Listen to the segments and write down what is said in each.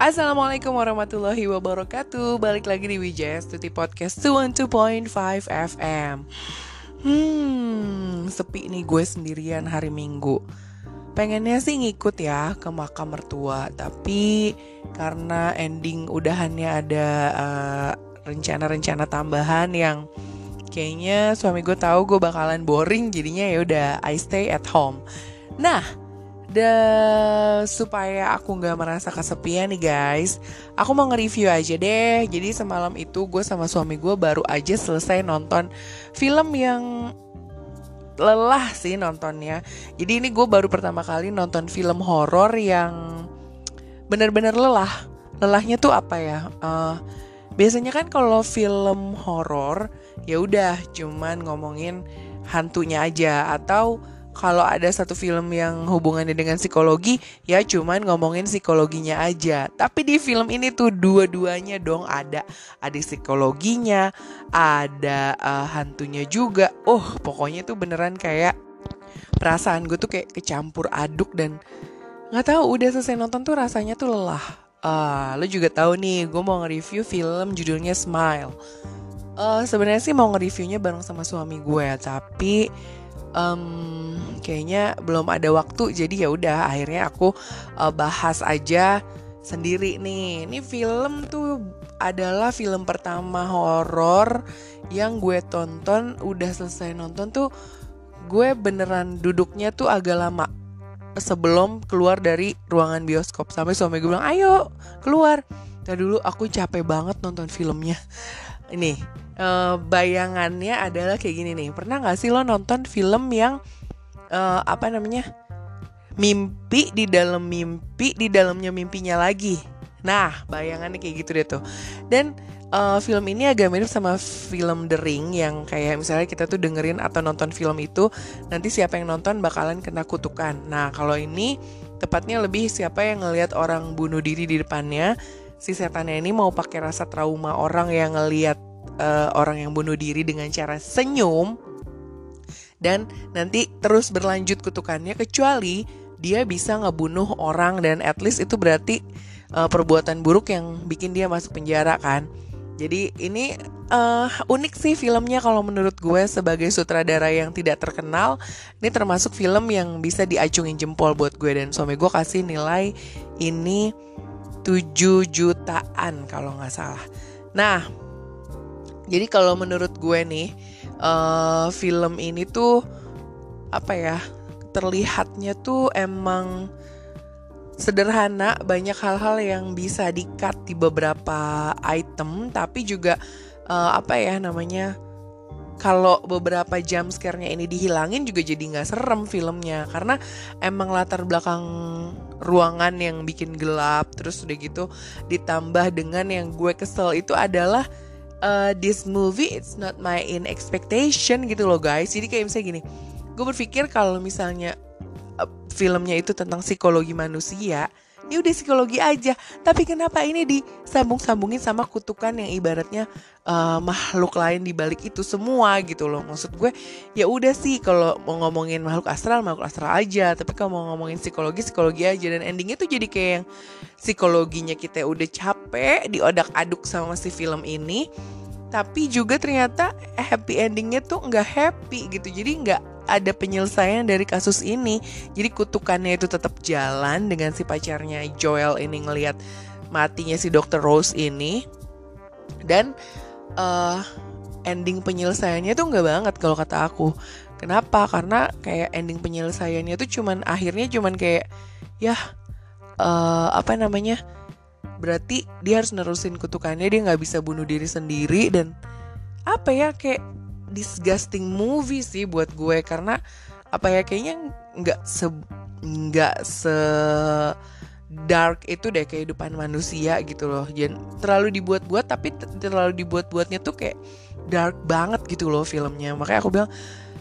Assalamualaikum warahmatullahi wabarakatuh. Balik lagi di Wijaya Stuti Podcast 212.5 FM Hmm, sepi nih gue sendirian hari Minggu. Pengennya sih ngikut ya ke makam mertua Tapi karena ending udahannya ada uh, rencana-rencana tambahan yang kayaknya suami gue tahu gue bakalan boring jadinya ya udah I stay at home. Nah, The, supaya aku nggak merasa kesepian nih guys, aku mau nge-review aja deh. Jadi semalam itu gue sama suami gue baru aja selesai nonton film yang lelah sih nontonnya. Jadi ini gue baru pertama kali nonton film horor yang bener-bener lelah. Lelahnya tuh apa ya? Uh, biasanya kan kalau film horor ya udah cuman ngomongin hantunya aja atau kalau ada satu film yang hubungannya dengan psikologi ya cuman ngomongin psikologinya aja. Tapi di film ini tuh dua-duanya dong. Ada ada psikologinya ada uh, hantunya juga. Oh pokoknya tuh beneran kayak perasaan gue tuh kayak kecampur aduk dan nggak tahu udah selesai nonton tuh rasanya tuh lelah. Uh, lo juga tahu nih gue mau nge-review film judulnya Smile. Uh, sebenarnya sih mau nge-reviewnya bareng sama suami gue tapi um, kayaknya belum ada waktu jadi ya udah akhirnya aku uh, bahas aja sendiri nih. Ini film tuh adalah film pertama horor yang gue tonton udah selesai nonton tuh gue beneran duduknya tuh agak lama sebelum keluar dari ruangan bioskop. Sampai suami gue bilang ayo keluar. Tadi dulu aku capek banget nonton filmnya ini uh, bayangannya adalah kayak gini nih. Pernah nggak sih lo nonton film yang uh, apa namanya mimpi di dalam mimpi di dalamnya mimpinya lagi? Nah, bayangannya kayak gitu deh tuh. Dan uh, film ini agak mirip sama film The Ring yang kayak misalnya kita tuh dengerin atau nonton film itu nanti siapa yang nonton bakalan kena kutukan. Nah, kalau ini tepatnya lebih siapa yang ngelihat orang bunuh diri di depannya si setannya ini mau pakai rasa trauma orang yang ngelihat uh, orang yang bunuh diri dengan cara senyum dan nanti terus berlanjut kutukannya kecuali dia bisa ngebunuh orang dan at least itu berarti uh, perbuatan buruk yang bikin dia masuk penjara kan. Jadi ini uh, unik sih filmnya kalau menurut gue sebagai sutradara yang tidak terkenal. Ini termasuk film yang bisa diacungin jempol buat gue dan suami gue kasih nilai ini 7 jutaan kalau nggak salah. Nah, jadi kalau menurut gue nih, uh, film ini tuh apa ya? Terlihatnya tuh emang sederhana, banyak hal-hal yang bisa di-cut di beberapa item, tapi juga uh, apa ya namanya? kalau beberapa jam scare-nya ini dihilangin juga jadi nggak serem filmnya karena emang latar belakang ruangan yang bikin gelap terus udah gitu ditambah dengan yang gue kesel itu adalah uh, this movie it's not my in expectation gitu loh guys. Jadi kayak misalnya gini gue berpikir kalau misalnya uh, filmnya itu tentang psikologi manusia ya udah psikologi aja. Tapi kenapa ini disambung-sambungin sama kutukan yang ibaratnya uh, makhluk lain di balik itu semua gitu loh. Maksud gue ya udah sih kalau mau ngomongin makhluk astral makhluk astral aja. Tapi kalau mau ngomongin psikologi psikologi aja. Dan endingnya tuh jadi kayak yang psikologinya kita udah capek diodak-aduk sama si film ini tapi juga ternyata happy endingnya tuh nggak happy gitu. Jadi nggak ada penyelesaian dari kasus ini. Jadi kutukannya itu tetap jalan dengan si pacarnya Joel ini ngelihat matinya si Dr. Rose ini. Dan uh, ending penyelesaiannya tuh nggak banget kalau kata aku. Kenapa? Karena kayak ending penyelesaiannya tuh cuman akhirnya cuman kayak ya uh, apa namanya? Berarti dia harus nerusin kutukannya dia nggak bisa bunuh diri sendiri dan apa ya kayak disgusting movie sih buat gue karena apa ya kayaknya nggak se nggak se dark itu deh kehidupan manusia gitu loh. Jangan terlalu dibuat-buat tapi terlalu dibuat-buatnya tuh kayak dark banget gitu loh filmnya. Makanya aku bilang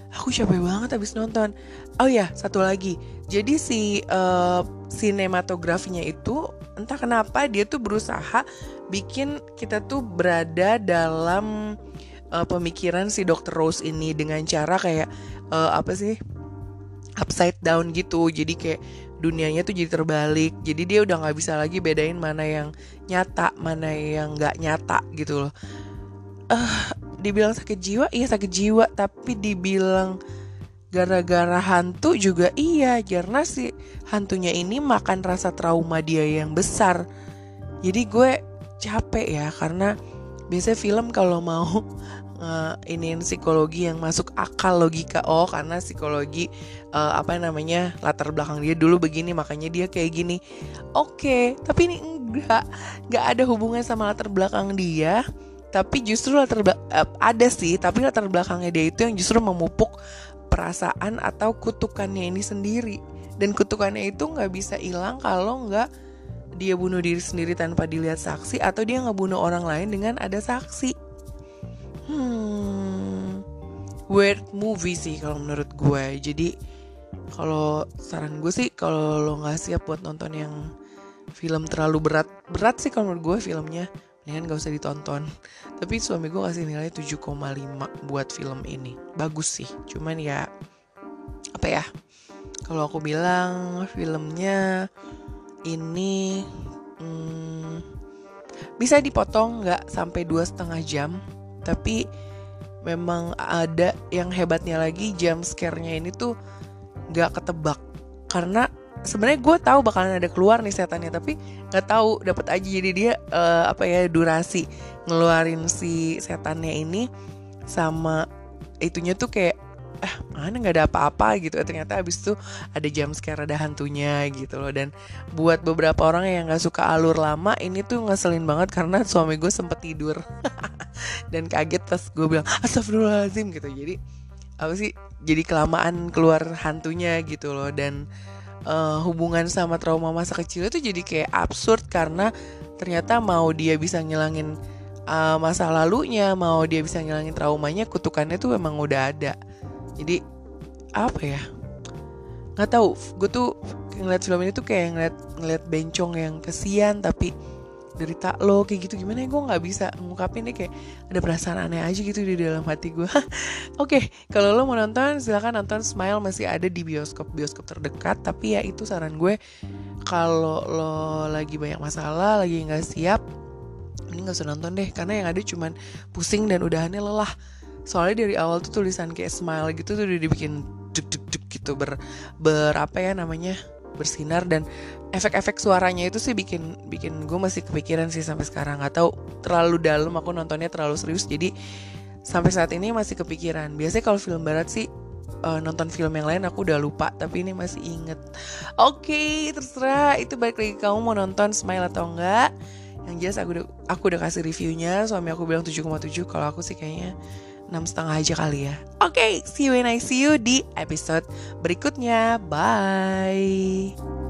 aku capek banget habis nonton. Oh ya satu lagi. Jadi si uh, sinematografinya itu entah kenapa dia tuh berusaha bikin kita tuh berada dalam uh, pemikiran si Dr. Rose ini dengan cara kayak uh, apa sih upside down gitu. Jadi kayak dunianya tuh jadi terbalik. Jadi dia udah nggak bisa lagi bedain mana yang nyata mana yang nggak nyata gitu loh. Uh, dibilang sakit jiwa iya sakit jiwa. Tapi dibilang gara-gara hantu juga iya. Karena si hantunya ini makan rasa trauma dia yang besar. Jadi gue capek ya karena biasanya film kalau mau uh, ini psikologi yang masuk akal logika. Oh karena psikologi uh, apa namanya latar belakang dia dulu begini makanya dia kayak gini. Oke okay, tapi ini enggak. Enggak ada hubungan sama latar belakang dia. Tapi justru latar uh, ada sih tapi latar belakangnya dia itu yang justru memupuk perasaan atau kutukannya ini sendiri. Dan kutukannya itu nggak bisa hilang kalau nggak dia bunuh diri sendiri tanpa dilihat saksi atau dia ngebunuh orang lain dengan ada saksi? Hmm weird movie sih kalau menurut gue. Jadi kalau saran gue sih kalau lo nggak siap buat nonton yang film terlalu berat berat sih kalau menurut gue filmnya. Mendingan gak usah ditonton. Tapi suami gue kasih nilai 7,5 buat film ini. Bagus sih cuman ya apa ya? Kalau aku bilang filmnya ini hmm, bisa dipotong nggak sampai dua setengah jam tapi memang ada yang hebatnya lagi jam scare-nya ini tuh nggak ketebak. Karena sebenarnya gue tahu bakalan ada keluar nih setannya tapi nggak tahu dapat aja. Jadi dia uh, apa ya durasi ngeluarin si setannya ini sama itunya tuh kayak ah mana nggak ada apa-apa gitu. Ternyata abis itu ada jam scare ada hantunya gitu loh. Dan buat beberapa orang yang nggak suka alur lama ini tuh ngeselin banget karena suami gue sempet tidur. Dan kaget pas gue bilang astagfirullahaladzim gitu. Jadi apa sih jadi kelamaan keluar hantunya gitu loh. Dan uh, hubungan sama trauma masa kecil itu jadi kayak absurd karena ternyata mau dia bisa ngilangin uh, masa lalunya, mau dia bisa ngilangin traumanya, kutukannya tuh memang udah ada. Jadi apa ya? Nggak tahu. Gue tuh ngeliat film ini tuh kayak ngeliat ngeliat bencong yang kesian tapi derita lo kayak gitu. Gimana ya? Gue nggak bisa ngungkapin deh kayak ada perasaan aneh aja gitu di dalam hati gue oke okay, kalau lo mau nonton silahkan nonton Smile. Masih ada di bioskop bioskop terdekat. Tapi ya itu saran gue. Kalau lo lagi banyak masalah lagi nggak siap ini nggak usah nonton deh. Karena yang ada cuman pusing dan udahannya lelah soalnya dari awal tuh tulisan kayak smile gitu tuh udah dibikin duk duk duk gitu ber ber apa ya namanya bersinar. Dan efek-efek suaranya itu sih bikin bikin gue masih kepikiran sih sampai sekarang. Atau terlalu dalam aku nontonnya terlalu serius. Jadi sampai saat ini masih kepikiran. Biasanya kalau film barat sih uh, nonton film yang lain aku udah lupa tapi ini masih inget. Oke okay, terserah. Itu balik lagi kamu mau nonton Smile atau enggak yang jelas aku udah aku udah kasih reviewnya. Suami aku bilang 7,7 kalau aku sih kayaknya enam setengah aja kali ya. Oke, okay, see you when I see you di episode berikutnya. Bye.